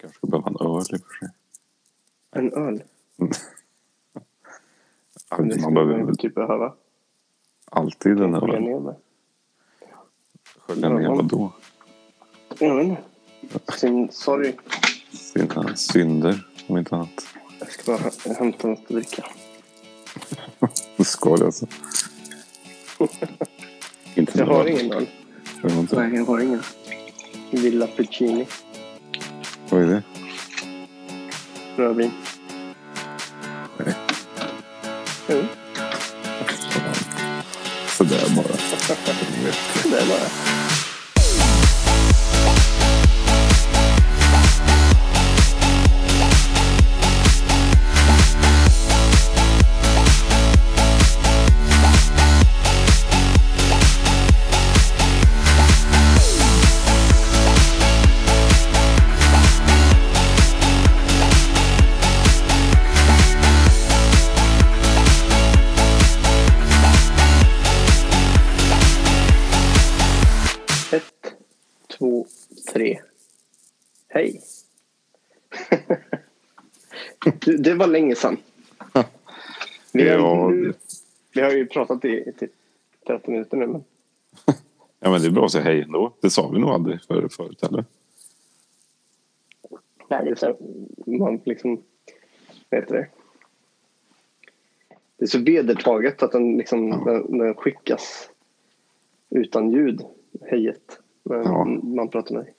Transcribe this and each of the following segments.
Kanske skulle behöva en öl i och för sig. En öl. Men det Man behöver man typ behöva. alltid en Skölja öl. ner det. Skölja ner vadå? Jag vet inte. Sin, sorry. Sina synder, om inte annat. Jag ska bara hä- hämta något att dricka. Skål alltså. inte Jag har ingen öl. Nej, jag har ingen. Villa Puccini. Vad är det? Rödvin. Nej. Jo, Sådär bara. Jag vet. det är bara. Tre. Hej. Det var länge sedan. Vi har, Ja, nu, vi har ju pratat i, i typ 30 minuter nu. Men Ja, men det är bra att säga hej ändå. Det sa vi nog aldrig för, förut heller. nej, det är så man liksom... Heter det? Det är så vedertaget att den, liksom, Ja. den, den skickas utan ljud. Hejet. När Ja. man pratar med dig.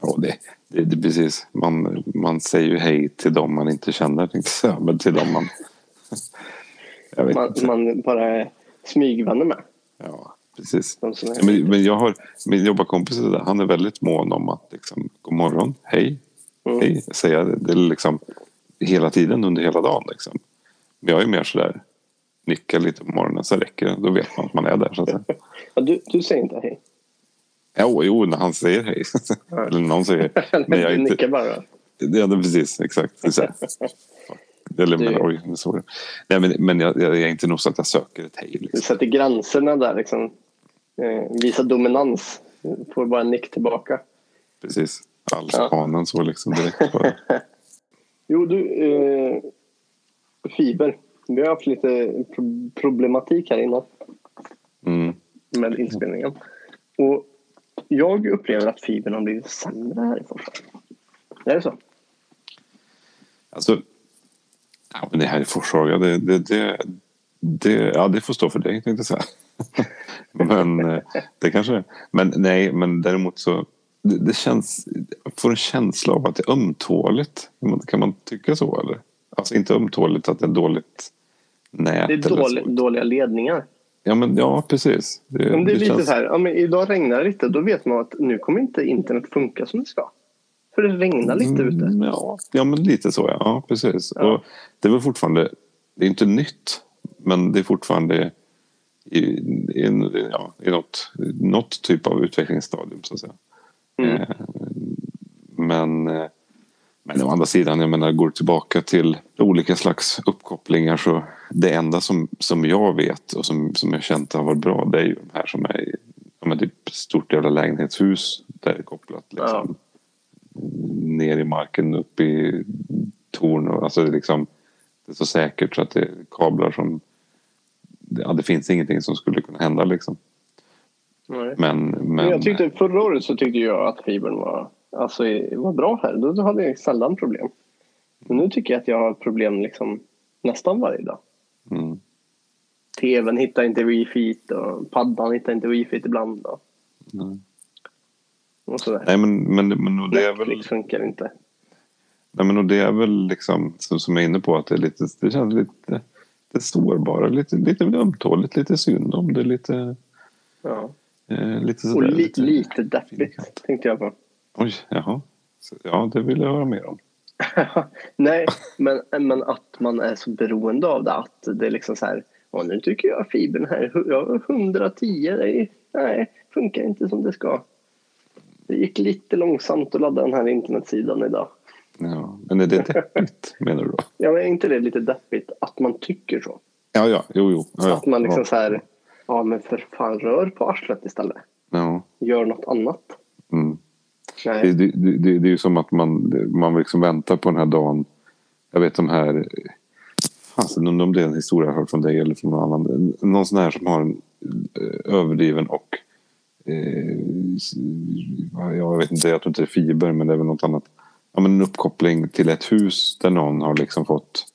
Ja, det, det, det precis. Man, man säger ju hej till dem man inte känner, tänkte jag säga. Men till dem man... Jag vet Man, inte. man bara smygvänner med. Ja, precis. Är men, men jag har min jobbarkompis där, han är väldigt mån om att liksom, god morgon, hej, Mm. hej, säga det, det är liksom hela tiden under hela dagen. Liksom. Men jag är mer sådär, nicka lite på morgonen så räcker det. Då vet man att man är där. Så att. Ja, du, du säger inte hej. Jo, jo, när han säger hej. Eller någon säger Men jag du inte... nickar bara. Ja, det, precis. Exakt. Eller Du- men, oj, nu såg jag. Nej, men, men jag, jag är inte nog så att jag söker ett hej. Du Liksom. sätter gränserna där liksom. Eh, visa dominans. Får bara en nick tillbaka. Precis. Alls Ja. så liksom direkt. Bara. Jo, du. Eh, fiber. Vi har haft lite pro- problematik här innan Mm. med inspelningen. Och jag upplever att fibern har blivit sämre här i Forshaga. Är det så? Alltså, ja, men det här är Forshaga. Det, det, det, det, ja, det får stå för dig, tänkte jag säga. men eh, det kanske Men nej, men däremot så det, det känns, jag får en känsla av att det är ömtåligt. Kan man, tycka så eller? Alltså inte ömtåligt att det är dåligt nät Det är dålig, dåliga ledningar. Ja, men ja, precis. Det, Om det är lite känns- så här, ja, men idag regnar det lite, då vet man att nu kommer inte internet funka som det ska. För det regnar lite ute. Mm, ja, ja, men lite så ja. ja precis. Ja. Och det är väl fortfarande, det är inte nytt, men det är fortfarande i, i, en- ja, i något, något typ av utvecklingsstadium så att säga. Mm. Eh, men, eh, men å andra sidan, jag menar, går tillbaka till olika slags uppkopplingar så det enda som, som jag vet och som, som jag känt har varit bra det är ju de här som är i ja, men typ stort jävla lägenhetshus där det är kopplat liksom, ner i marken upp i torn och alltså det är liksom det är så säkert så att det är kablar som ja, det finns ingenting som skulle kunna hända liksom. Nej. Men, Men men jag tyckte, förra året så tyckte jag att fibern var, alltså, var bra här. Då hade jag sällan problem. Men nu tycker jag att jag har problem liksom nästan varje dag. mm, TVn hittar inte wifi och paddan hittar inte wifi ibland. Och, nej. och sådär. nej men, men, men och det är väl Netflix funkar inte. Nej, men och det är väl liksom som, som jag är inne på att det är lite, det känns lite det sårbara, lite, lite ömtåligt, lite synd om det, lite, Ja. eh, lite Och sådär. li, lite, lite deppigt tänkte jag på. Oj, jaha. Ja, det vill jag höra mer om. Nej, men, men att man är så beroende av det. Att det är liksom så här. "Åh, nu tycker jag fibern här. Jag har 110. Det är, nej, funkar inte som det ska. Det gick lite långsamt att ladda den här internetsidan idag. Ja, men är det deppigt menar du då? Ja, men är inte det lite deppigt att man tycker så? Ja, ja, jo, jo. Ja, ja. Att man liksom ja. så här. Ja, men för fan rör på arslet istället. Ja, Gör något annat. mm. Det, det, det, det är ju som att man, man liksom väntar på den här dagen. Jag vet de här... Fasen, undrar om det är en historia jag har hört från dig eller från någon annan. Någon sån här som har en eh, överdriven och... Eh, jag vet inte, jag tror inte det är fiber men det är väl något annat. Ja, men en uppkoppling till ett hus där någon har liksom fått...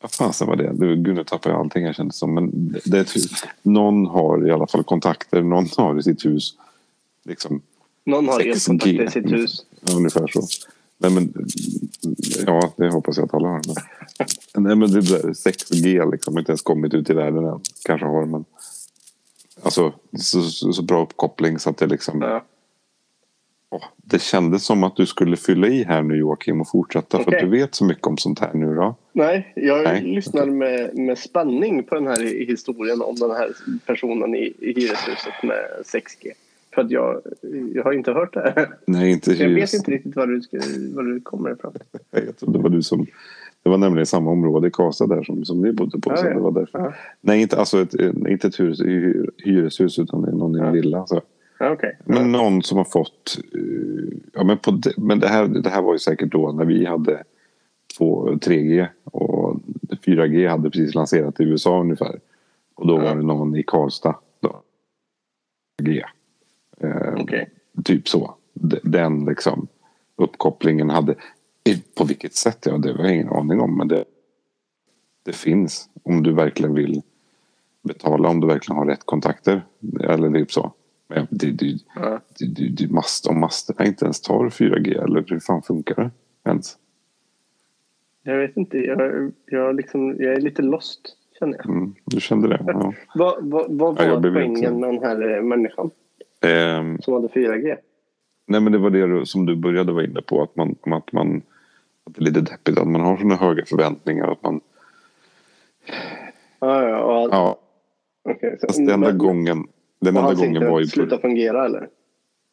Vad fasen var det? Du, gud, nu tappar jag allting jag kände som. Men det, det är ett hus. Någon har i alla fall kontakter. Någon har i sitt hus liksom någon har 6G. elkontakter i sitt hus. Ja, ungefär så. Nej, men, ja, det hoppas jag att alla har. Men, nej, men det där 6G liksom inte ens kommit ut i världen än. Kanske har men. Alltså så, så, så bra uppkoppling så att det liksom. Ja. Åh, det kändes som att du skulle fylla i här nu Joakim och fortsätta för att du vet så mycket om sånt här nu då. Nej, jag Nej, lyssnar med, med spänning på den här historien om den här personen i, i hyreshuset med 6G. För att jag, jag har inte hört det här. Nej, inte Jag vet inte riktigt var du, ska, var du kommer ifrån. Jag tror det var du som. Det var nämligen samma område i Karlstad där som, som ni bodde på. Så ja. det var därför. Ja. Nej, inte, alltså ett, inte ett hus, hy- hyreshus utan någon i en villa. Så. Ja, Okej. Men någon som har fått... eh, ja, men på det, men det, här, det här var ju säkert då när vi hade 2, 3G och 4G hade precis lanserat i USA ungefär. Och då var det någon i Karlstad. Då. G. Eh, Okej. Typ så. Den liksom uppkopplingen hade... På vilket sätt? Ja, det har jag ingen aning om. Men det, det finns om du verkligen vill betala. Om du verkligen har rätt kontakter. Eller typ så. Men det, det, Ja. du, du, du mast, om masterna inte ens tar 4G eller hur fan funkar det ens? Jag vet inte. Jag, jag, liksom, jag är lite lost, känner jag. Mm, du kände det? Ja. Vad, vad, vad Ja, var blev poängen inte- med den här människan Ehm, som hade 4G? nej men det var det som du började vara inne på. Att man, att man att det är lite deppigt att man har sådana höga förväntningar. Att man, Ja, ja. Och, ja, okej, så- fast den enda men- gången. Den och enda hans gången inte var ju... sluta fungera eller?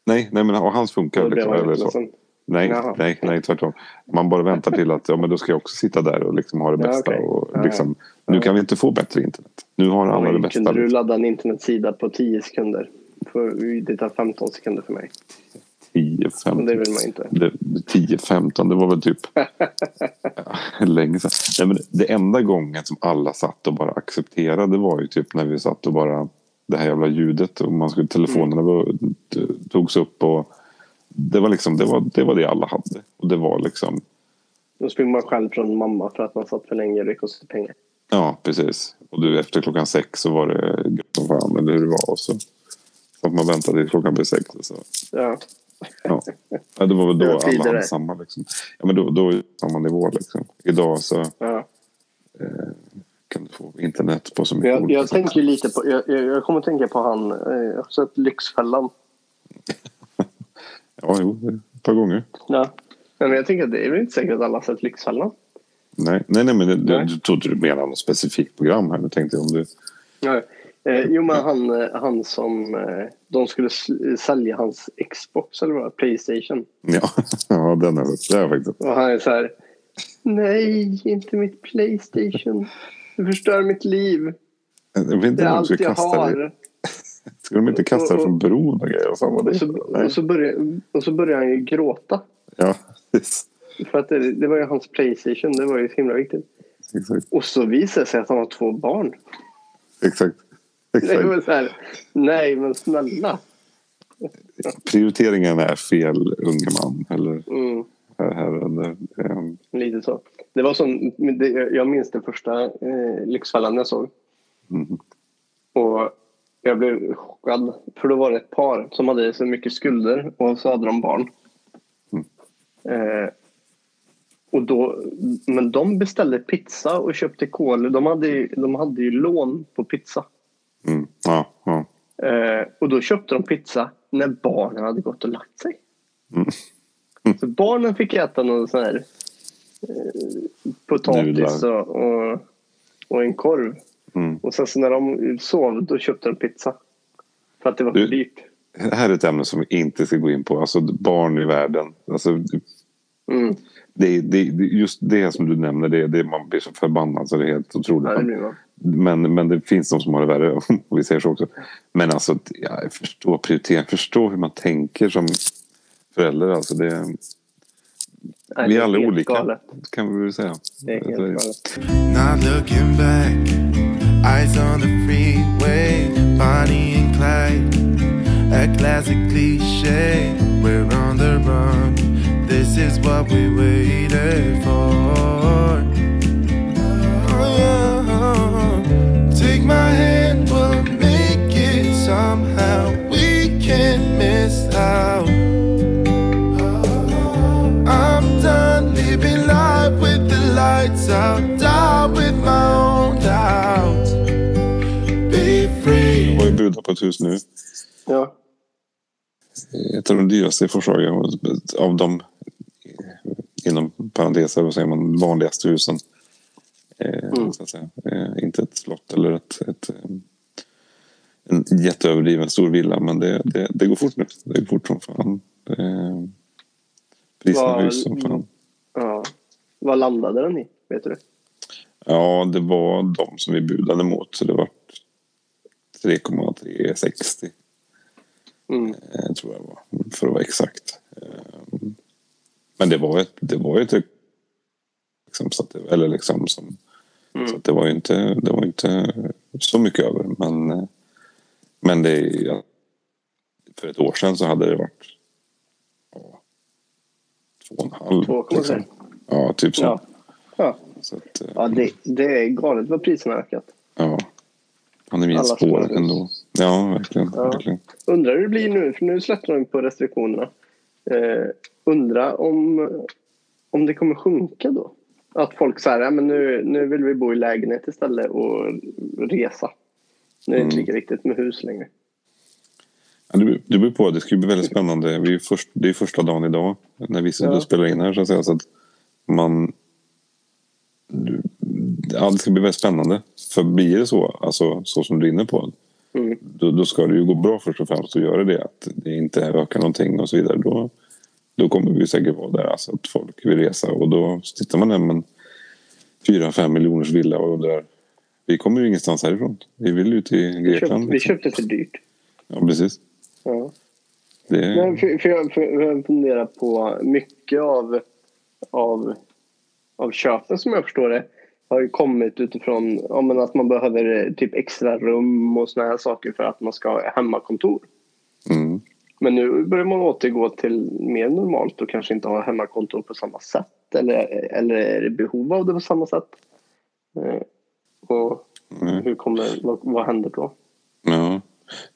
Nej, nej men och hans funkar liksom. Eller så. Nej, Jaha. nej, nej, tvärtom. Man bara väntar till att ja, men då ska jag också sitta där och liksom ha det Ja, bästa. okej. Och Ja, liksom, Nu kan vi inte få bättre internet. Nu har alla det Oj, bästa. kunde du ladda en internetsida på 10 sekunder? För det tar 15 sekunder för mig. 10, Men 15. det vill man inte. Det- 10-15, det var väl typ ja, länge sedan. Nej, men det enda gången som alla satt och bara accepterade var ju typ när vi satt och bara det här jävla ljudet och man skulle, telefonerna t- togs upp och det var liksom det var, det var det alla hade. Och det var liksom Då springer man själv från mamma för att man satt för länge och det kostade pengar. ja precis. Och du efter klockan sex så var det gött som fan eller hur det var. Och så att man väntade till klockan blev sex. Så. Ja. Ja. ja, det var väl då var alla hade samma liksom. Ja men då, då är det samma nivå liksom. Idag så ja. kan du få internet på så mycket Jag, jag tänker lite på, jag, jag jag kommer att tänka på han, eh, jag har sett Lyxfällan. Ja, jo, ett par gånger. Ja. Men jag tänker att det är väl inte säkert att alla har sett Lyxfällan. Nej, nej, nej men det, Nej. du trodde du menade något specifikt program här. Nu tänkte jag om du... Ja. Eh, jo men han, eh, han som, eh, de skulle sälja hans Xbox eller vad, Playstation. Ja, ja den jag det jag faktiskt. Och han är så här, nej inte mitt Playstation. Du förstör mitt liv. Det är allt jag har. Ska de inte kasta det Och- och- från bron och grejer? Det? Och så, och, så börjar, och så börjar han ju gråta. Ja, precis. För att det, det var ju hans Playstation, det var ju så himla viktigt. Exakt. Och så visar det sig att han har två barn. Exakt. Exakt. var så här, nej men snälla. Prioriteringen är fel, unge man. Eller Mm, här, här eller, ehm, lite så. Det var som, jag minns den första eh, Lyxfällan jag såg. mhm. Och jag blev chockad. För då var det ett par som hade så mycket skulder och så hade de barn. Mm. Eh, och då, men de beställde pizza och köpte kol. De hade, ju- de hade ju lån på pizza. Mm. Ja, ja. Eh, och då köpte de pizza när barnen hade gått och lagt sig. Mm. Så barnen fick äta någon sån här eh, potatis och, och, och en korv. Mm. Och sen så när de sov då köpte de pizza. För att det var för Du- dyrt. Det här är ett ämne som vi inte ska gå in på. Alltså barn i världen. Alltså, Mm. det, det, just det som du nämner, det, det man blir så förbannad så det är helt otroligt. Ja. Men, men det finns de som har det värre, om vi säger så också. Men alltså, ja, jag förstår prioritering, förstå hur man tänker som förälder. Alltså det, Nej, vi är alla olika galet. kan vi väl säga. Det är helt galet. Not looking back, eyes on the freeway, Bonnie and Clyde. A classic cliche, we're on the run. This is what we waited for. My hand, we'll make it somehow. We can't miss out. I'm done living life with the lights out, die with my own doubts. Be free. Var ju budad på ett hus nu. Ja. Ett av de dyraste Forshaga. Av de inom parenteser vad säger man, vanligaste husen. Eh, Mm. så att säga. Eh, inte ett slott eller ett, ett, eh, en jätteöverdriven stor villa. Men det, det, det går fort nu. Det går fort som fan. Priserna Vad- höjs som fan. ja. Vad landade den i? Vet du? Ja, det var de som vi budade mot. Så det var 3,360 Mm. tror jag var. För att vara exakt. Men det var ett, det var ett liksom, så att det, eller liksom som, Mm. så att det var ju inte, det var inte så mycket över. Men, men det för ett år sedan så hade det varit ja, två och en halv. 2,3. liksom. Ja, typ så. Ja. Ja, så att, eh, ja det, det är galet vad priserna har ökat. ja. Pandemins spår ändå. Ja, verkligen. Ja. verkligen. Undrar hur det blir nu, för nu släpper de på restriktionerna. Eh, undra om, om det kommer sjunka då? Att folk säger ja, men nu, nu vill vi bo i lägenhet istället och resa. Nu är det inte Mm. lika viktigt med hus längre. Ja, det, det beror på. Det ska ju bli väldigt spännande. Vi är först, det är första dagen idag när vi sitter Ja. och spelar in här. Så att säga, så att man... Ja, det ska bli väldigt spännande. För blir det så, alltså, så som du är inne på, Mm. då, då ska det ju gå bra först och främst att göra det. Att det inte ökar någonting och så vidare. Då, då kommer vi säkert vara där. Alltså att folk vill resa. Och då tittar man där med en 4-5 miljoners villa och undrar. Vi kommer ju ingenstans härifrån. Vi vill Vi köpte, Grekland. vi liksom. köpte för dyrt. Ja, precis. Ja. Det, Nej, för, för, jag, för jag funderar på mycket av, av, av köpen som jag förstår det har ju kommit utifrån ja, att man behöver eh, typ extra rum och såna här saker för att man ska ha hemmakontor. mm. Men nu börjar man återgå till mer normalt och kanske inte ha hemmakontor på samma sätt. Eller, eller är det behov av det på samma sätt? Eh, och Mm. hur kommer, vad, vad händer då? Ja,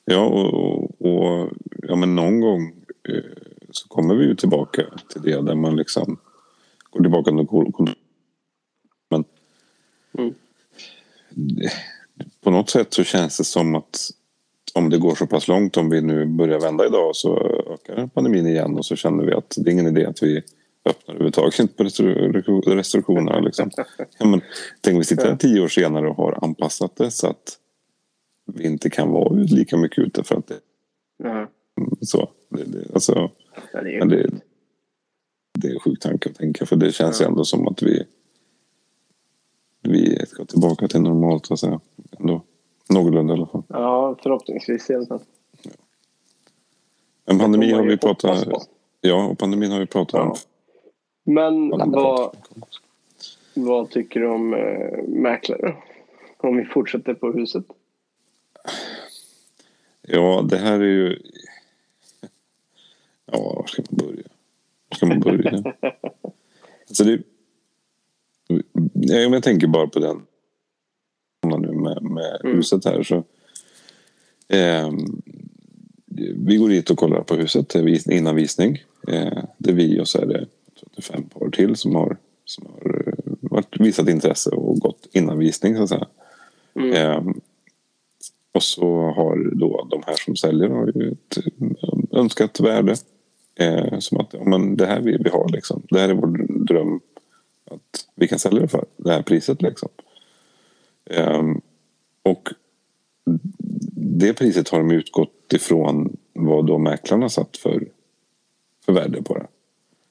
ja och, och ja, men någon gång eh, så kommer vi ju tillbaka till det där man liksom går tillbaka till kon- Men Mm. på något sätt så känns det som att om det går så pass långt, om vi nu börjar vända idag så ökar pandemin igen och så känner vi att det är ingen idé att vi öppnar överhuvudtaget på restri- restriktionerna. Liksom. Ja, men, tänk vi sitter här tio år senare och har anpassat det så att vi inte kan vara ut lika mycket ute för att det Ja, så. Det, det, alltså, ja, det är men det, det är en sjuk tanke att tänka för det känns ju ändå som att vi vi ska tillbaka till normalt så att säga. Ändå. Någorlunda i alla fall. ja, förhoppningsvis i alla fall. Men pandemin har vi pratat. Ja, och pandemin har vi pratat om. Ja. Men Alla vad, om. vad tycker du om äh, mäklare? Om vi fortsätter på huset. Ja, det här är ju... Ja, var ska man börja? Var ska man börja? alltså det... Ja, om jag tänker bara på den med, med Mm. huset här så... ehm, vi går dit och kollar på huset innan visning. Eh, det är vi och så är det jag tror att det är fem par till som har, som har eh, varit, visat intresse och gått innan visning så att säga. Mm. Ehm, och så har då de här som säljer har ett eh, önskat värde. Eh, som att men det här vill vi ha liksom. Det här är vår dröm att vi kan sälja det för. Det här priset liksom. Ehm, och det priset har de utgått ifrån vad då mäklarna satt för, för värde på det.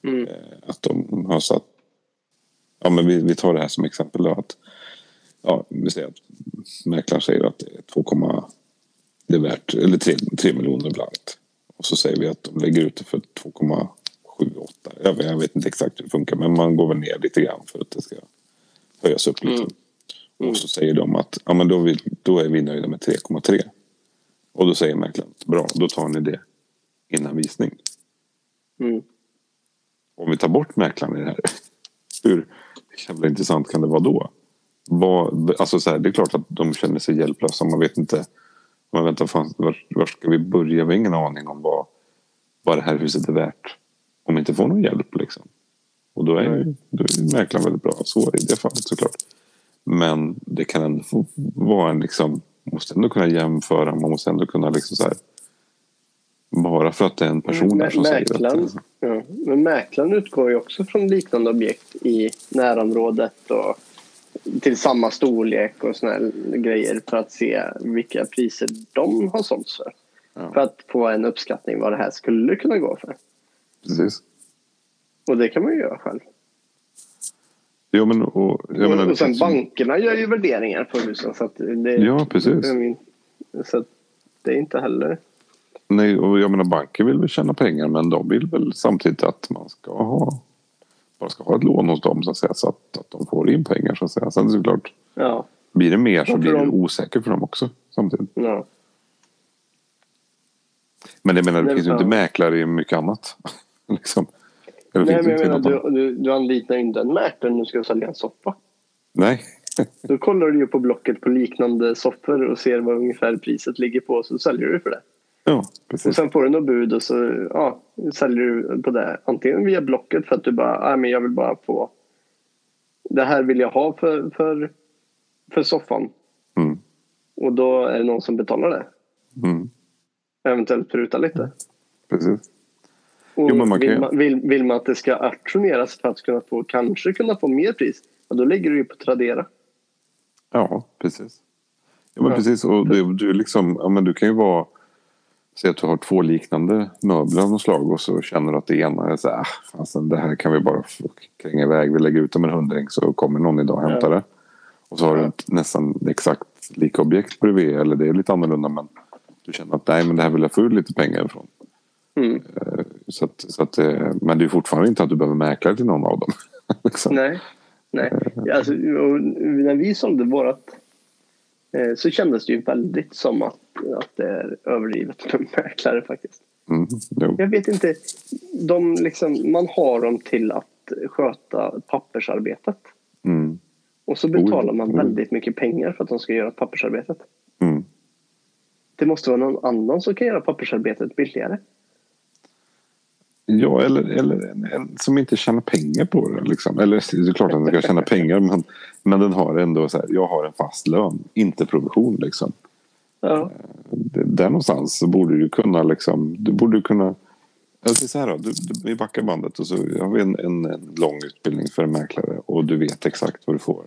Mm. Eh, Att de har satt... Ja, men vi, vi tar det här som exempel då. Att, ja, vi säger att mäklaren säger att det är 2, det är värt, eller 3, 3 miljoner blankt. Och så säger vi att de lägger ut det för 7-8. Jag, jag vet inte exakt hur det funkar men man går väl ner lite grann för att det ska höjas upp lite. Mm. Mm. Och så säger de att ja, men då, vill, då är vi nöjda med 3,3. Och då säger mäklaren bra, då tar ni det innan visning. Mm. Om vi tar bort mäklaren i det här, hur jävla intressant kan det vara då? Vad, alltså så här, det är klart att de känner sig hjälplösa. Man vet inte. Man väntar, fan, var, var ska vi börja? Vi har ingen aning om vad, vad det här huset är värt. Om vi inte får någon hjälp liksom. Och då är, ju- då är mäklaren väldigt bra. Så i det fallet såklart. Men det kan ändå få vara en liksom. Måste ändå kunna jämföra. Man måste ändå kunna liksom så här. Bara för att det är en person där Mä- som säger att. ja. Men mäklaren utgår ju också från liknande objekt i närområdet och till samma storlek och såna här grejer för att se vilka priser de har sålts för. Ja. För att få en uppskattning vad det här skulle kunna gå för. Precis. Och det kan man ju göra själv. Jo men och. Jag menar, och sen det ju- bankerna gör ju värderingar på husen. Så det, Ja precis. Så att det är inte heller... Nej, och jag menar banker vill väl tjäna pengar men de vill väl samtidigt att man ska ha bara ska ha ett lån hos dem så att säga så att, att de får in pengar så att säga. Sen såklart Ja, blir det mer så blir det dem- osäkert för dem också samtidigt. ja. Men jag menar det Nej, finns ju inte mäklare i mycket annat. liksom. Nej, men jag menar, du, du, du anlitar inte en mäklare när du ska sälja en soffa. Nej. Då kollar du ju på Blocket på liknande soffor och ser vad ungefär priset ligger på så säljer du för det. Ja, Och precis. sen får du något bud och så ja, säljer du på det. Antingen via Blocket för att du bara, nej men jag vill bara få det här vill jag ha för, för, för soffan. Mm. Och då är det någon som betalar det. Mm. Eventuellt pruta lite. Precis. Jo, men man vill, man, vill, vill man att det ska auktioneras för att kunna få, kanske kunna få mer pris, ja, då lägger du ju på Tradera. Ja, precis. Ja, men Ja. precis. Och du, du, liksom, ja, men du kan ju vara... Säg att du har två liknande möbler av något slag och så känner du att det ena är så här, ah, fasen, det här kan vi bara kränga iväg. Vi lägger ut dem en hundring så kommer någon idag och hämtar det. Och så har du Ja. ett nästan exakt lika objekt bredvid eller det är lite annorlunda men du känner att nej men det här vill jag få ut lite pengar ifrån. Mm. Så att, så att, eh, men det är fortfarande inte att du behöver mäklare till någon av dem. liksom. Nej. Nej. Alltså, och när vi sålde vårat eh, så kändes det ju väldigt som att, att det är överdrivet med mäklare faktiskt. Mm. Jag vet inte. De liksom, man har dem till att sköta pappersarbetet. Mm, Och så betalar man väldigt mycket pengar för att de ska göra pappersarbetet. mm. Det måste vara någon annan som kan göra pappersarbetet billigare. Ja, eller, eller en, en som inte tjänar pengar på det. Liksom. Eller det är klart att den ska tjäna pengar men, men den har ändå så här, jag har en fast lön, inte provision liksom. Ja. Det, där någonstans så borde du kunna liksom, du borde kunna Alltså så här då, du, du, vi backar bandet och så har vi en, en, en lång utbildning för en mäklare och du vet exakt vad du får.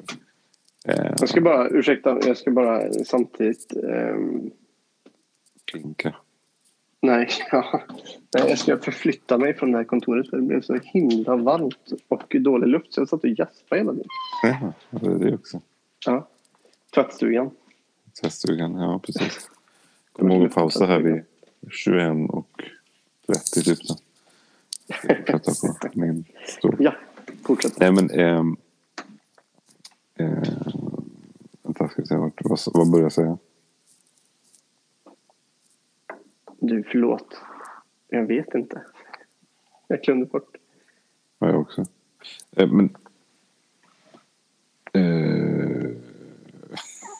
Eh, Jag ska bara, ursäkta, jag ska bara samtidigt ehm, klinka. Nej, ja. Nej, jag ska förflytta mig från det här kontoret för det blev så himla varmt och dålig luft så jag satt och gäspade hela tiden. Ja, det är det också. Ja. Tvättstugan. Tvättstugan, ja precis. Kom ihåg att pausa här vid 21 och 30 typ. tar på min stol. Ja, fortsätt. Nej men... ehm, eh, vänta, ska vi se. Vart, vad, vad börjar jag säga? Du, förlåt. Jag vet inte. Jag glömde bort. Ja, jag också. Eh, men... Eh,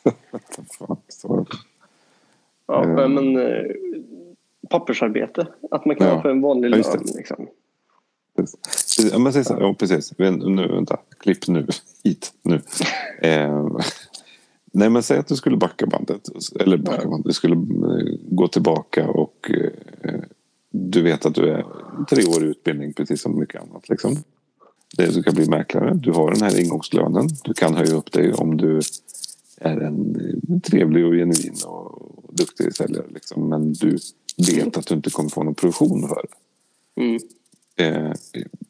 vad fan jag? Ja, Mm. men eh, pappersarbete. Att man kan Ja. ha för en vanlig Ja, lön. det. Liksom. Ja, men precis. Ja, precis. Nu, vänta. Klipp nu. Hit. Nu. Nej, men säg att du skulle backa bandet. Eller backa bandet. Du skulle eh, gå tillbaka och eh, du vet att du är tre år i utbildning precis som mycket annat. Liksom. Det, du kan bli mäklare. Du har den här ingångslönen. Du kan höja upp dig om du är en eh, trevlig och genuin och duktig säljare. Liksom. Men du vet att du inte kommer få någon produktion för det. Mm. Eh,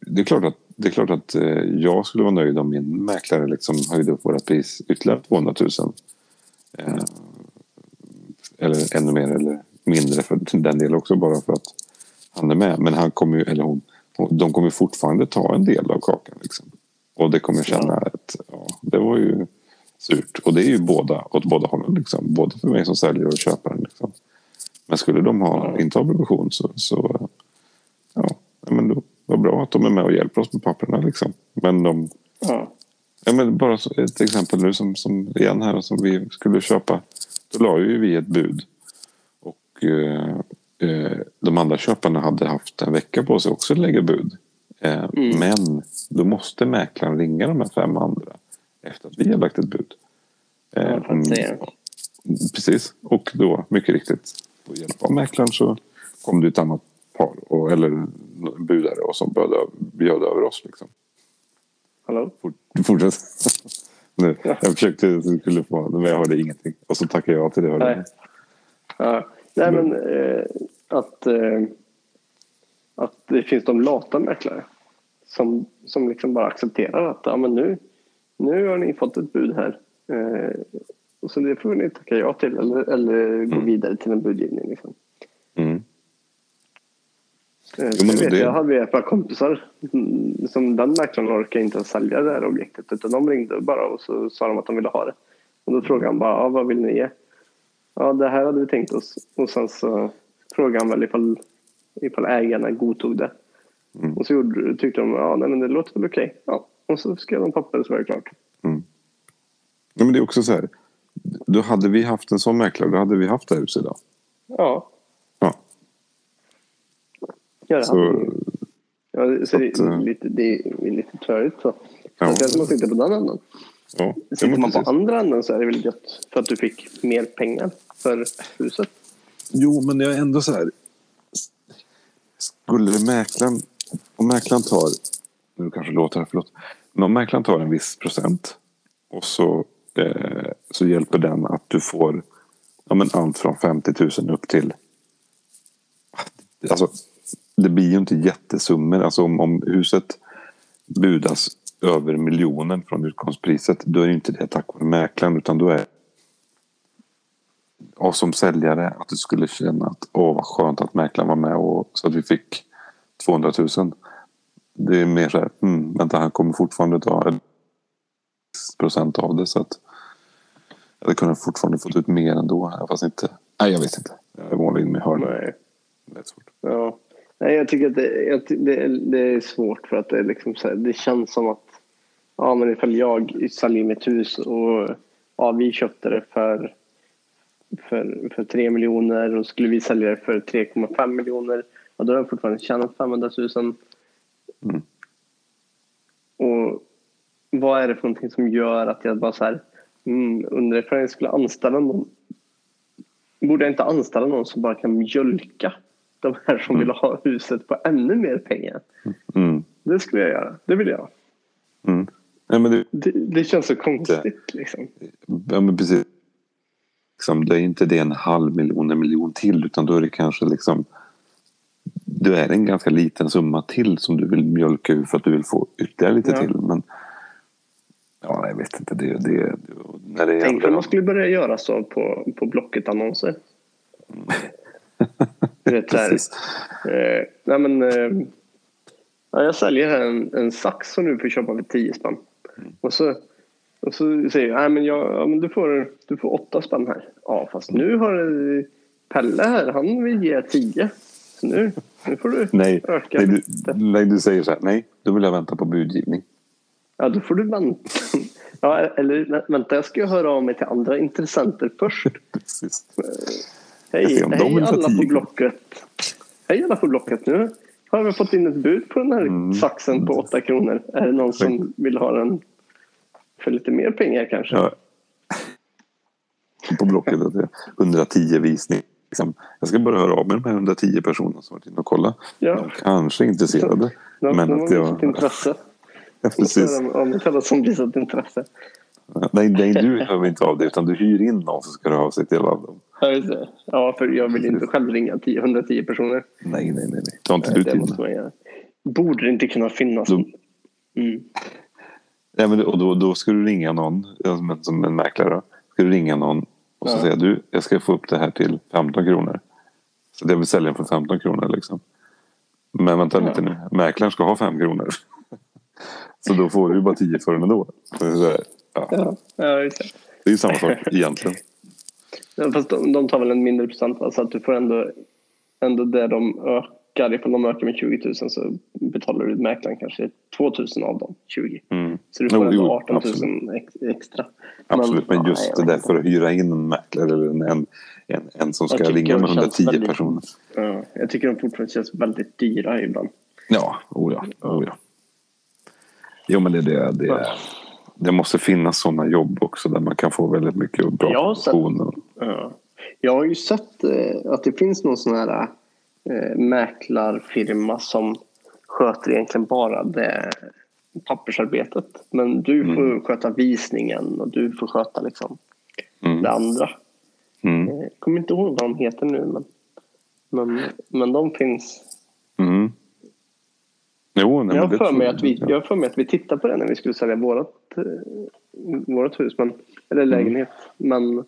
det är klart att, det är klart att eh, jag skulle vara nöjd om min mäklare liksom höjde upp våra pris ytterligare 200 000. Eh, eller ännu mer eller mindre för den delen också bara för att han är med. Men han kommer ju, eller hon, de kommer fortfarande ta en del av kakan. Liksom. Och det kommer känna att ja, det var ju surt. Och det är ju båda, åt båda hållen. Liksom. Både för mig som säljare och köparen. Liksom. Men skulle de ha, inte ha provision så, så ja, men då var bra att de är med och hjälper oss med papperna. Liksom. Men de, Ja. Ja, men bara så- ett exempel nu som, som igen här som vi skulle köpa. Då la ju vi ett bud. Och eh, eh, de andra köparna hade haft en vecka på sig också att lägga bud. Eh, Mm. Men då måste mäklaren ringa de här fem andra efter att vi har lagt ett bud. Eh, Ja, säga. Precis. Och då, mycket riktigt, på hjälp av mäklaren så kom det ett annat par, och, eller budare, och som bjöd, bjöd över oss. Liksom. Hallå? Fort, fortsätt. nu, jag försökte skulle få, men jag hörde ingenting. Och så tackade jag till det. Nej. Ja. Nej, men eh, att, eh, att det finns de lata mäklare som, som liksom bara accepterar att ja, men nu, nu har ni fått ett bud här. Eh, och så det får ni tacka ja till eller, eller gå vidare till en budgivning. Liksom. Mm. Eh, Jo, men jag, vet, det- jag hade ett par kompisar mm, som den mäklaren orkade inte sälja det här objektet utan de ringde bara och så sa de att de ville ha det. Och då frågade han bara, ja, vad vill ni ge? Ja, det här hade vi tänkt oss. Och sen så frågade han väl ifall, ifall ägarna godtog det. Mm. Och så gjorde, tyckte de, ja nej, men det låter väl okej. Ja. Och så skrev de papper så var det klart. Ja, men det är också så här. Då hade vi haft en sån mäklare, då hade vi haft det här huset idag. Ja, ja det så. Ja, så det, att, eh, är lite, det är lite törligt så. Ja. Speciellt om man sitter på den änden. ja, Sitter man på precis. andra änden så är det väl gött för att du fick mer pengar för huset. Jo, men jag är ändå så här. Skulle mäklaren, om mäklaren tar, nu kanske låter det, förlåt. Men om mäklaren tar en viss procent och så, eh, så hjälper den att du får ja, men allt från 50 000 upp till... Alltså, det blir ju inte jättesummor. Alltså om, om huset budas över miljonen från utgångspriset då är ju inte det tack vare mäklaren utan då är och som säljare att du skulle känna att åh vad skönt att mäklaren var med och så att vi fick 200 000. Det är mer så här, mm, vänta han kommer fortfarande ta procent av det så att jag hade kunnat fortfarande fått ut mer ändå. Fast inte, nej jag vet inte. Jag är vanlig med hörlurar. Det är svårt. Ja. Nej, jag tycker att det, jag, det, är, det är svårt för att det, liksom här, det känns som att ja, men ifall jag säljer mitt hus och ja, vi köpte det för, för, för 3 miljoner och skulle vi sälja det för 3,5 miljoner ja, då har jag fortfarande tjänat 500 000. Mm. Och vad är det för någonting som gör att jag bara så här mm, undrar ifall jag skulle anställa någon borde jag inte anställa någon som bara kan mjölka de här som vill ha huset på ännu mer pengar? Mm. Det skulle jag göra. Det vill jag. Mm. Men det, Det, det känns så konstigt. Liksom. Ja, men precis. Liksom, det är inte det en halv miljon, en miljon till utan då är det kanske liksom det är en ganska liten summa till som du vill mjölka ur för att du vill få ytterligare lite Ja. till. Men ja, jag vet inte. Det, det, när det Tänk om man skulle börja göra så på, på Blocket-annonser. Här, Precis. eh, nej men, eh, ja, jag säljer här en, en sax som du får köpa för 10 spänn. Och så, och så säger jag, nej men, jag, ja, men du, får, du får 8 spänn här. Ja fast nu har eh, Pelle här, han vill ge 10. Så nu, nu får du Nej, öka nej, du, nej, du säger så här. Nej, då vill jag vänta på budgivning. Ja, då får du vänta. Ja, eller vä- vänta, jag ska höra av mig till andra intressenter först. Precis. Hej, om de hej alla på. Blocket. Hej alla på Blocket. Nu har vi fått in ett bud på den här Mm. saxen på 8 kronor. Är det någon som vill ha den för lite mer pengar kanske? Ja. På Blocket att det är 110 visningar. Liksom. Jag ska bara höra av mig med de här 110 personerna som varit inne och kollat. Ja. De kanske är intresserade. De, men de har att jag... intresse. Ja, så precis. är Ja, det kallas som visat intresse. Nej, nej, du hör inte av dig utan du hyr in någon som ska höra av sig till alla dem. Ja. Ja, för jag vill inte själv ringa 10, 110 personer. Nej, nej, nej. nej. Ta inte du göra. Borde det inte kunna finnas... Då- Mm. Nej, men, och då, då ska du ringa någon ja, som, en- som en mäklare. Ska du ringa någon och så Ja. säga du, jag ska få upp det här till 15 kronor. Så det vill sälja för 15 kronor liksom. Men vänta lite nu. Mäklaren ska ha fem kronor. Så då får du bara tio för den ändå. Så, ja. Ja, ja det. Det är ju samma sak egentligen. Ja, fast de, de tar väl en mindre procent va? så att du får ändå, ändå det de ökar. Ifall de ökar med 20 000 så betalar du mäklaren kanske 2 000 av dem, 20. Mm. Så du får Jo, ändå jo, 18 absolut. 000 ex, extra. Absolut, men ja, just jag det där för att hyra in en mäklare eller en, en, en, en som ska ringa med de känns 110 väldigt- personer. Ja, jag tycker de fortfarande känns väldigt dyra ibland. Ja, oh ja, oh ja. Jo men det, det, det, det måste finnas sådana jobb också där man kan få väldigt mycket bra Jag har sett- Ja. Jag har ju sett eh, att det finns någon sån här eh, mäklarfirma som sköter egentligen bara det pappersarbetet. Men du får sköta visningen och du får sköta liksom Mm. det andra. Mm. Jag kommer inte ihåg vad de heter nu men, men, men de finns. Mm. Jo, nej, Jag har, för mig att vi, jag för mig att vi tittade på det när vi skulle sälja vårat, eh, vårat hus, men, eller lägenhet. Men,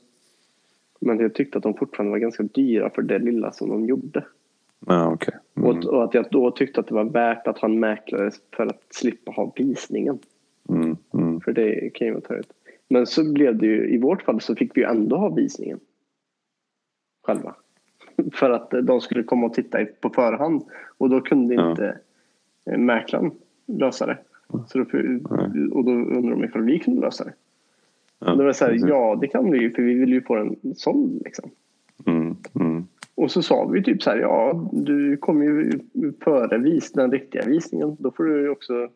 men jag tyckte att de fortfarande var ganska dyra för det lilla som de gjorde. Ja, okej. Mm. Och, och att jag då tyckte att det var värt att ha en mäklare för att slippa ha visningen. Mm. Mm. För det kan ju vara törligt. Men så blev det ju, i vårt fall så fick vi ju ändå ha visningen. Själva. För att de skulle komma och titta på förhand. Och då kunde Ja. inte eh, mäklaren lösa det. Så då, och då undrar de ifall vi kunde lösa det. Ja, då var det så här, precis. ja det kan vi ju för vi vill ju få den såld liksom. Mm. Mm. Och så sa vi typ så här, ja du kommer ju före vis, den riktiga visningen. Då får du ju också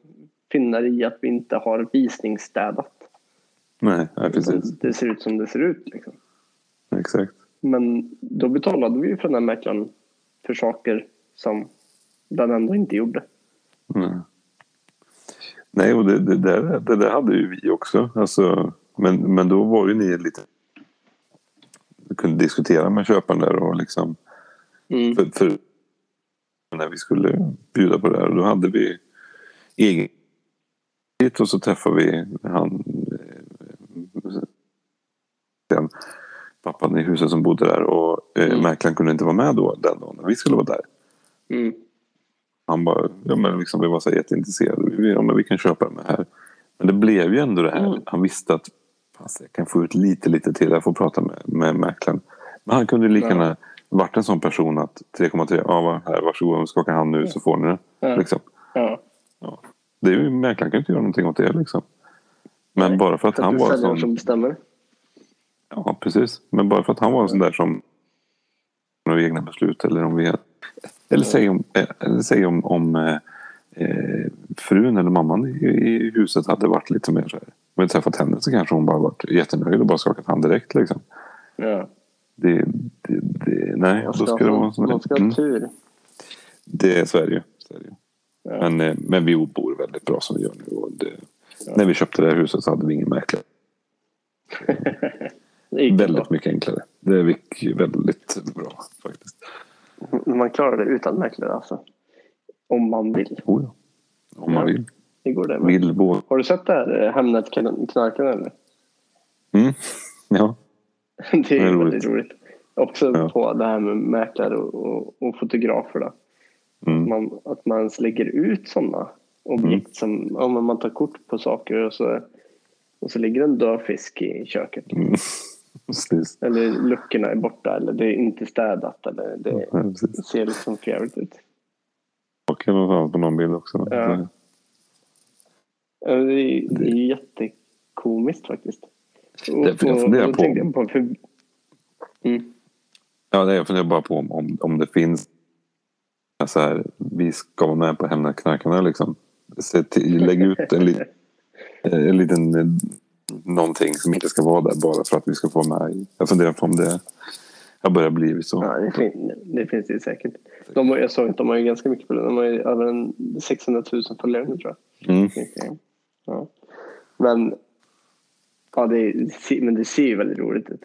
finna dig i att vi inte har visningsstädat. Nej, Utan precis. Det ser ut som det ser ut. Liksom. Exakt. Men då betalade vi ju för den här mäklaren för saker som den ändå inte gjorde. Nej, nej och det, det, där, det där hade ju vi också. Alltså, men, men då var ju ni lite... Vi kunde diskutera med köparen där och liksom... Mm. För, för när vi skulle bjuda på det här, då hade vi egen och så träffade vi han eh, den pappan i huset som bodde där och eh, Mm. mäklaren kunde inte vara med då den dagen när vi skulle vara där. Mm. Han bara, ja men liksom vi var så jätteintresserade. Vi, ja, men vi kan köpa den här. Men det blev ju ändå det här. Mm. Han visste att fast jag kan få ut lite, lite till. Jag får prata med, med mäklaren. Men han kunde lika gärna varit en sån person att 3,3, ja va, här, varsågod, skaka hand nu så får ni det. Ja. Liksom. Ja. Ja. Det är ju, mäklaren kan inte göra någonting åt det liksom. Men Nej, bara för att För att han är var en sån... som bestämmer. Ja, precis. Men bara för att han var en sån där som några egna beslut eller om vi eller säg om, eller säg om, om eh, eh, frun eller mamman i, i huset hade varit lite mer så här. Om vi hade träffat henne så kanske hon bara varit jättenöjd och bara skakat hand direkt liksom. Ja. Det, det, det, nej, då ska, det vara en sån ska ha mm, tur. Det är det ju. Ja. Men, eh, men vi bor väldigt bra som vi gör nu. Och det, När vi köpte det här huset så hade vi ingen mäklare. Väldigt bra. mycket enklare. Det gick väldigt bra faktiskt. Man klarar det utan mäklare alltså. Om man vill. Oh, ja. Om man Ja. vill. Det går det med. Vill bo. Har du sett det här eh, Hemnet-knarkaren eller? Mm. Ja. Det är Det är roligt. väldigt roligt. Också Ja. på det här med mäklare och, och, och fotografer. Då. Mm. Man, att man ens lägger ut sådana objekt som ja, man tar kort på saker och så, och så ligger en död fisk i köket. Mm. Eller luckorna är borta eller det är inte städat eller det Ja, ser liksom för jävligt ut. Och något annat på någon bild också. Ja. Ja, Det är, det är jättekomiskt faktiskt. Och, Det- jag funderar på- jag på för, mm, Ja, det- jag funderar bara på om, om, om det finns så här, vi ska vara med på Hemnetknarkarna liksom. Till, lägg ut en, lit, en liten eh, någonting som inte ska vara där bara för att vi ska få med. Jag funderar på om det har börjat bli så. ja, det, fin, det finns det säkert. De, har- jag såg att de har ju ganska mycket följare. De har ju över en 600 000 följare nu tror jag. Mm. Ja. Men, ja, det, men det ser ju väldigt roligt ut.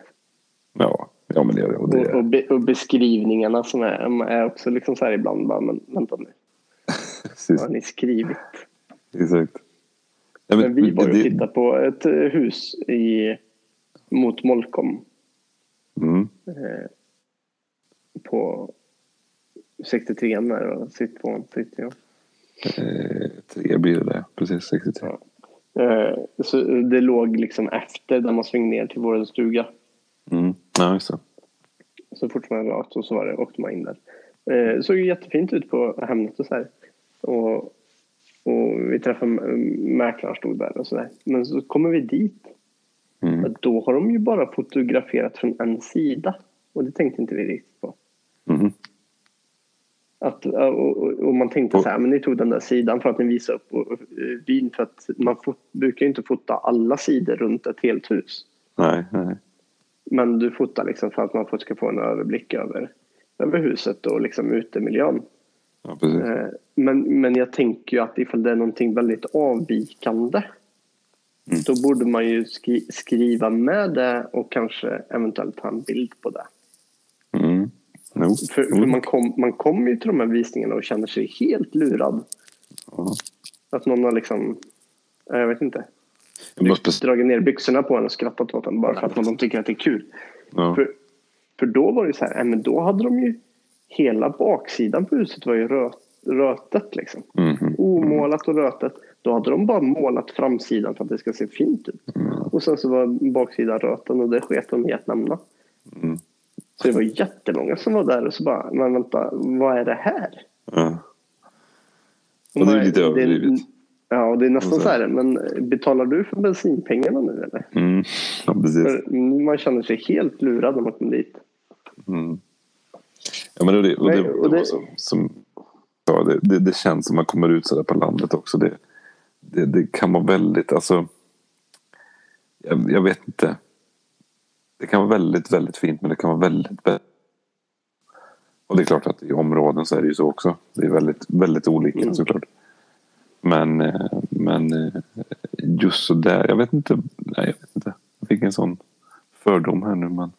Ja, ja, men det är det. Och Och, det och, be, och beskrivningarna som är, är också liksom så här ibland bara, men vänta nu, vad har ni skrivit? exakt. Ja, Men vi var ju och tittade på ett hus i, mot Molkom Mm, eh, på 63 där och sitt på 63. Eh, tre blir det. Precis, 63. Eh, så det låg liksom efter där man svängde ner till vår stuga. Mm. Ja, just det. Så fort man rakt och så var det, åkte man in där. Eh, såg ju jättefint ut på Hemnet och så här. Och, och vi träffade mäklaren stod där och så där. Men så kommer vi dit. Mm. Då har de ju bara fotograferat från en sida. Och det tänkte inte vi riktigt på. Mhm. Att, och, och, och man tänkte så här, men ni tog den där sidan för att ni visade upp eh, byn. För att man fot, brukar ju inte fota alla sidor runt ett helt hus. Nej, nej. Men du fotar liksom för att man ska få en överblick över, över huset och liksom utemiljön. Ja. Eh, Men, men jag tänker ju att ifall det är någonting väldigt avvikande Mm. då borde man ju skri skriva med det och kanske eventuellt ta en bild på det. Mm. Jo. För, för man, kom, man kommer ju till de här visningarna och känner sig helt lurad. Ja. Att någon har liksom, ja, jag vet inte, måste... dragit ner byxorna på en och skrattat åt en bara för att de tycker att det är kul. Ja. För, för då var det så här, äh, men då hade de ju hela baksidan på huset var ju rö, rötet liksom. Mhm. Omålat och rötet. Då hade de bara målat framsidan för att det ska se fint ut. Mm. Och sen så var baksidan röten och det sket de i att nämna. Mm. Så det var jättemånga som var där och så bara, men vänta, vad är det här? Ja. Och det är lite överdrivet. Ja, och det är nästan så- här, men betalar du för bensinpengarna nu eller? Mm. Ja, precis. För man känner sig helt lurad när man kommer dit. Mm. Ja, men det, och det, Nej, och det, det- som, som, ja, det, det, det känns som man kommer ut sådär på landet också. Det, det, det kan vara väldigt, alltså. Jag, jag vet inte. Det kan vara väldigt, väldigt fint men det kan vara väldigt, väldigt och det är klart att i områden så är det ju så också. Det är väldigt, väldigt olika Mm. såklart. Men, eh, men eh, just så där, jag vet inte. Nej, jag vet inte. Jag fick en sån fördom här nu. Men,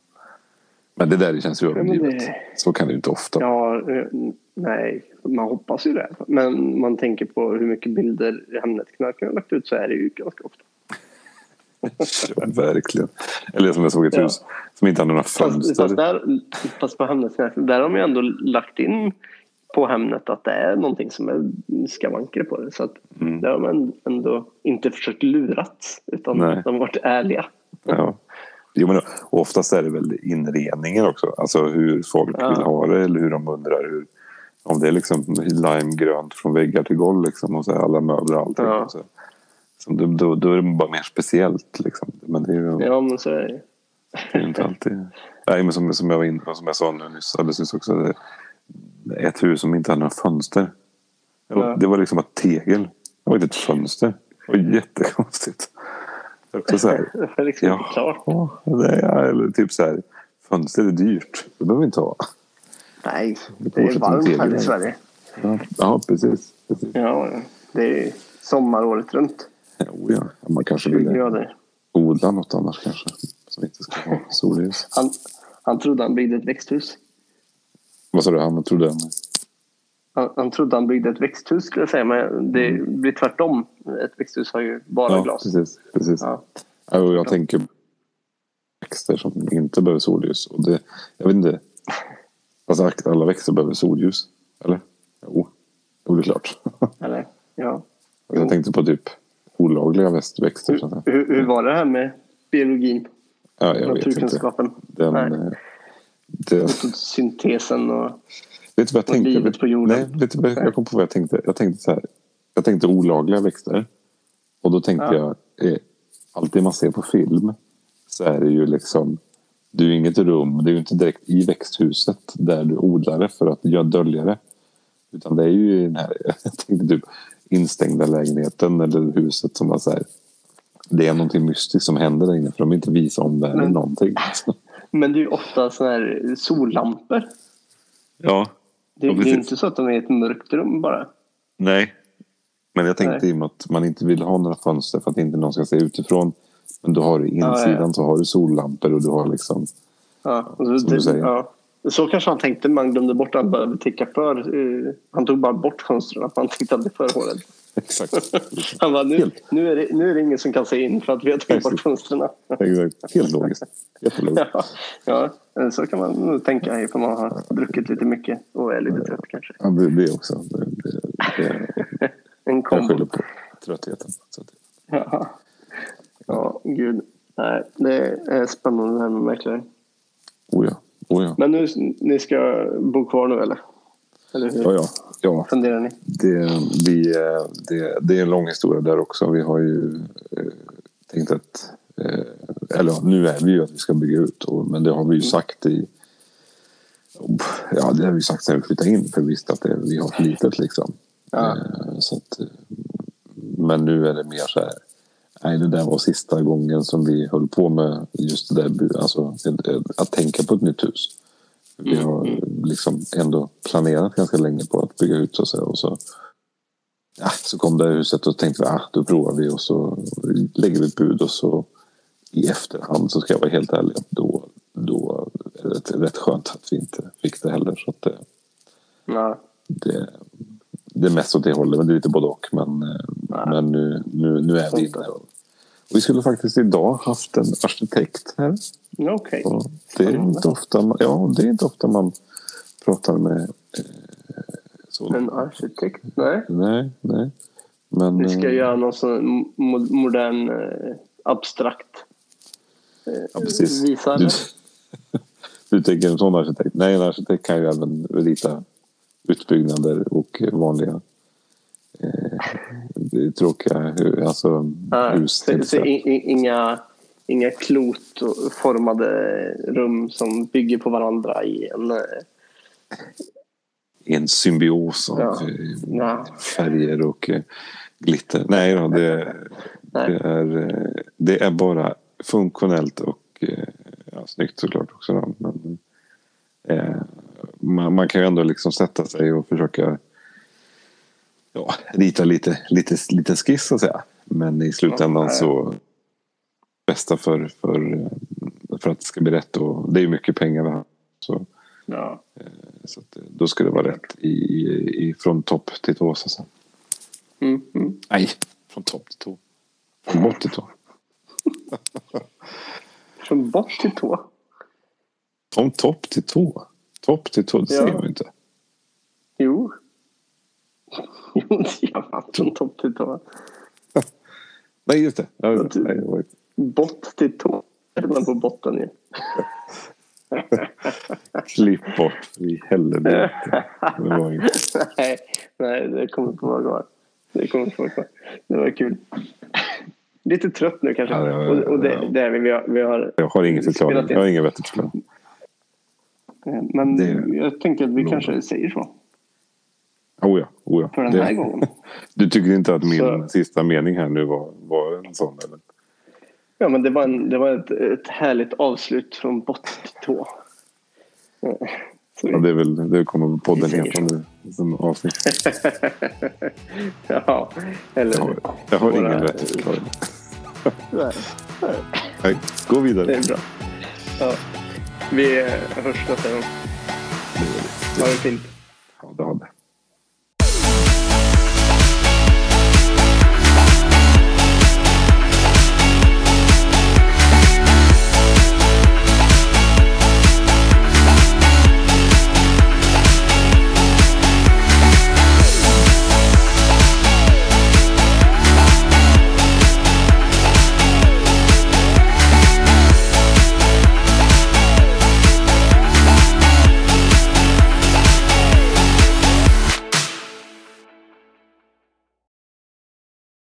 men det där känns ju överdrivet. det- Så kan det ju inte ofta. Ja, eh, nej, man hoppas ju det. Men man tänker på hur mycket bilder Hemnetknarkarna har lagt ut så är det ju ganska ofta. Verkligen. Eller som jag såg ett Ja. hus som inte hade några Fast, fönster. fast, där, fast på där har man ju ändå lagt in på Hemnet att det är någonting som är skavanker på det. Så att Mm. där har man ändå inte försökt lurat utan Nej. de har varit ärliga. Ja. Jo, men och oftast är det väl inredningen också. Alltså hur folk Ja. vill ha det eller hur de undrar hur. Om det är liksom limegrönt från väggar till golv liksom och så alla möbler och allting. Ja. Så, så då, då, då är det bara mer speciellt liksom. Men det är ju Ja, men så är det det är inte alltid. Nej, men som, som jag var inne på, som jag sa nu nyss, alldeles nyss också. Det, ett hus som inte hade några fönster. Det var, Ja. det var liksom ett tegel. Det var inte ett fönster. Det var jättekonstigt. Det är också så här. Det är liksom inte klart. Ja, eller typ så här. Fönster är dyrt. Det behöver vi inte ha. Nej, Det är varmt här i. Sverige. Ja, ja precis. precis. Ja, det är sommar året runt. Jo, ja. Man kanske 20 vill odla något annars kanske. Som inte ska ha solljus. Han, han trodde han byggde ett växthus. Vad sa du? Han trodde han? Han, han trodde han byggde ett växthus skulle jag säga, men det blir tvärtom. Ett växthus har ju bara Ja, glas. precis. precis. Ja. Ja, och jag tänker växter som inte behöver solljus. Och det, jag vet inte. Alltså alla växter behöver solljus. Eller? Jo, jo det är klart. Eller, ja. jag tänkte på typ olagliga växter. Hur, hur, hur var det här med biologin? Ja, jag vet inte. Naturkunskapen? Den, Nej. det, Syntesen och... vet du vad jag tänkte? livet Vet, på jorden. Nej, vet du vad jag kom på vad jag tänkte? Jag tänkte så här. Jag tänkte olagliga växter. Och då tänkte Ja. jag, eh, alltid man ser på film så är det ju liksom, det är ju inget rum, det är ju inte direkt i växthuset där du odlar det för att jag dölja det. Utan det är ju i den här, jag tänkte typ instängda lägenheten eller huset som var så här. Det är någonting mystiskt som händer där inne för de vill inte visa omvärlden Men- någonting. Men det är ju ofta såna här sollampor. Ja, Det, Ja, det är inte så att de är i ett mörkt rum bara. Nej. Men jag tänkte Nej. i och med att man inte vill ha några fönster för att inte någon ska se utifrån. Men då har du insidan Ja, ja. så har du sollampor och du har liksom. Ja, och så, Som du säger. Ja. Så kanske han tänkte, man glömde bort att han behövde täcka för. eh, han tog bara bort fönstren, att täckte aldrig för hålet. Exakt. Han bara, nu, Helt. nu, är det, nu är det ingen som kan se in för att vi har tagit bort fönstren. Exakt. Helt logiskt. Jättelogiskt. Ja, ja, så kan man nog tänka ifall man har druckit lite mycket och är lite trött kanske. Ja, det, det också. Det, det, det, En jag kombo. skyller på tröttheten. Ja. ja, gud. Nej, det är spännande det här med mäklare. oh ja. Oh ja. Men nu, ni ska bo kvar nu eller? Eller hur Ja, ja. ja. funderar ni? Det, vi, eh, det, det är en lång historia där också. Vi har ju eh, tänkt att... Eh, eller nu är vi ju att vi ska bygga ut. Och, men det har vi ju sagt i... Ja, det har vi sagt sen vi flyttade in. För vi visste att det, vi har för litet liksom. Ja. Eh, så att, eh, men nu är det mer så här. Nej, det där var sista gången som vi höll på med just det där. Alltså eh, att tänka på ett nytt hus. Vi har liksom ändå planerat ganska länge på att bygga ut så. Och så, ja, så kom det här huset och tänkte vi ah, då provar vi och så lägger vi ett bud och så i efterhand så ska jag vara helt ärlig. Då, då är det rätt skönt att vi inte fick det heller. Så att det, Ja. det, det är mest åt det hållet, men det är lite både och. Men, eh, men nu, nu, nu är vi inne. Vi skulle faktiskt idag haft en arkitekt här. Okej. Och det, är inte ofta man, ja, det är inte ofta man pratar med eh, så. En arkitekt? Nej. Nej, nej. Men, Vi ska eh, göra någon mo- modern eh, abstrakt eh, ja, precis. visa. Du, du tänker en sån arkitekt? Nej, en arkitekt kan ju även rita utbyggnader och vanliga eh, tråkiga hu- alltså, Ja, hus. så, så inga, inga klotformade rum som bygger på varandra i en... eh, en symbios av Ja. eh, Ja. färger och eh, glitter. Nej, då, det, Nej. det, är, eh, det är bara funktionellt och eh, ja, snyggt såklart också. Men, eh, man, man kan ju ändå liksom sätta sig och försöka ja, rita lite, lite, lite skiss så att säga. Men i slutändan så bästa för, för, eh, för att det ska bli rätt och det är mycket pengar det här. Så, Ja. så att, eh, då ska det vara rätt i, i, från topp till tå så. Mm, mm. Nej, från topp till tå. Från botten till tå. Från bort till tå. Från topp till tå. Topp till tå, det Ja. ser man inte. Jo. Gör man. Från topp till tå. Nej, just det. Ja, nej, det Bott till tå. Man på botten ju. Klipp bort i helvete. Inte. nej, nej, det kommer inte vara kvar. Det kommer inte vara kvar. Det var kul. Lite trött nu kanske. Ja, ja, och, och det, det är vi. Vi har, vi har Jag har ingen förklaring. Jag har ingen vettig förklaring. men Det- jag tänker att vi kanske säger så. Oh ja, oh ja. För den här gången. Du tycker inte att min Så- sista mening här nu var, var en sån? Eller? Ja, men det var, en, det var ett, ett härligt avslut från bott till tå. Ja, det, är väl, det kommer podden heta nu. Som avsnitt. ja, eller Jag har, jag har Våra- ingen vettig förklaring. Nej, nej, Nej, gå det vidare. är bra. Ja. Vi hörs nästa gång. Ha det fint.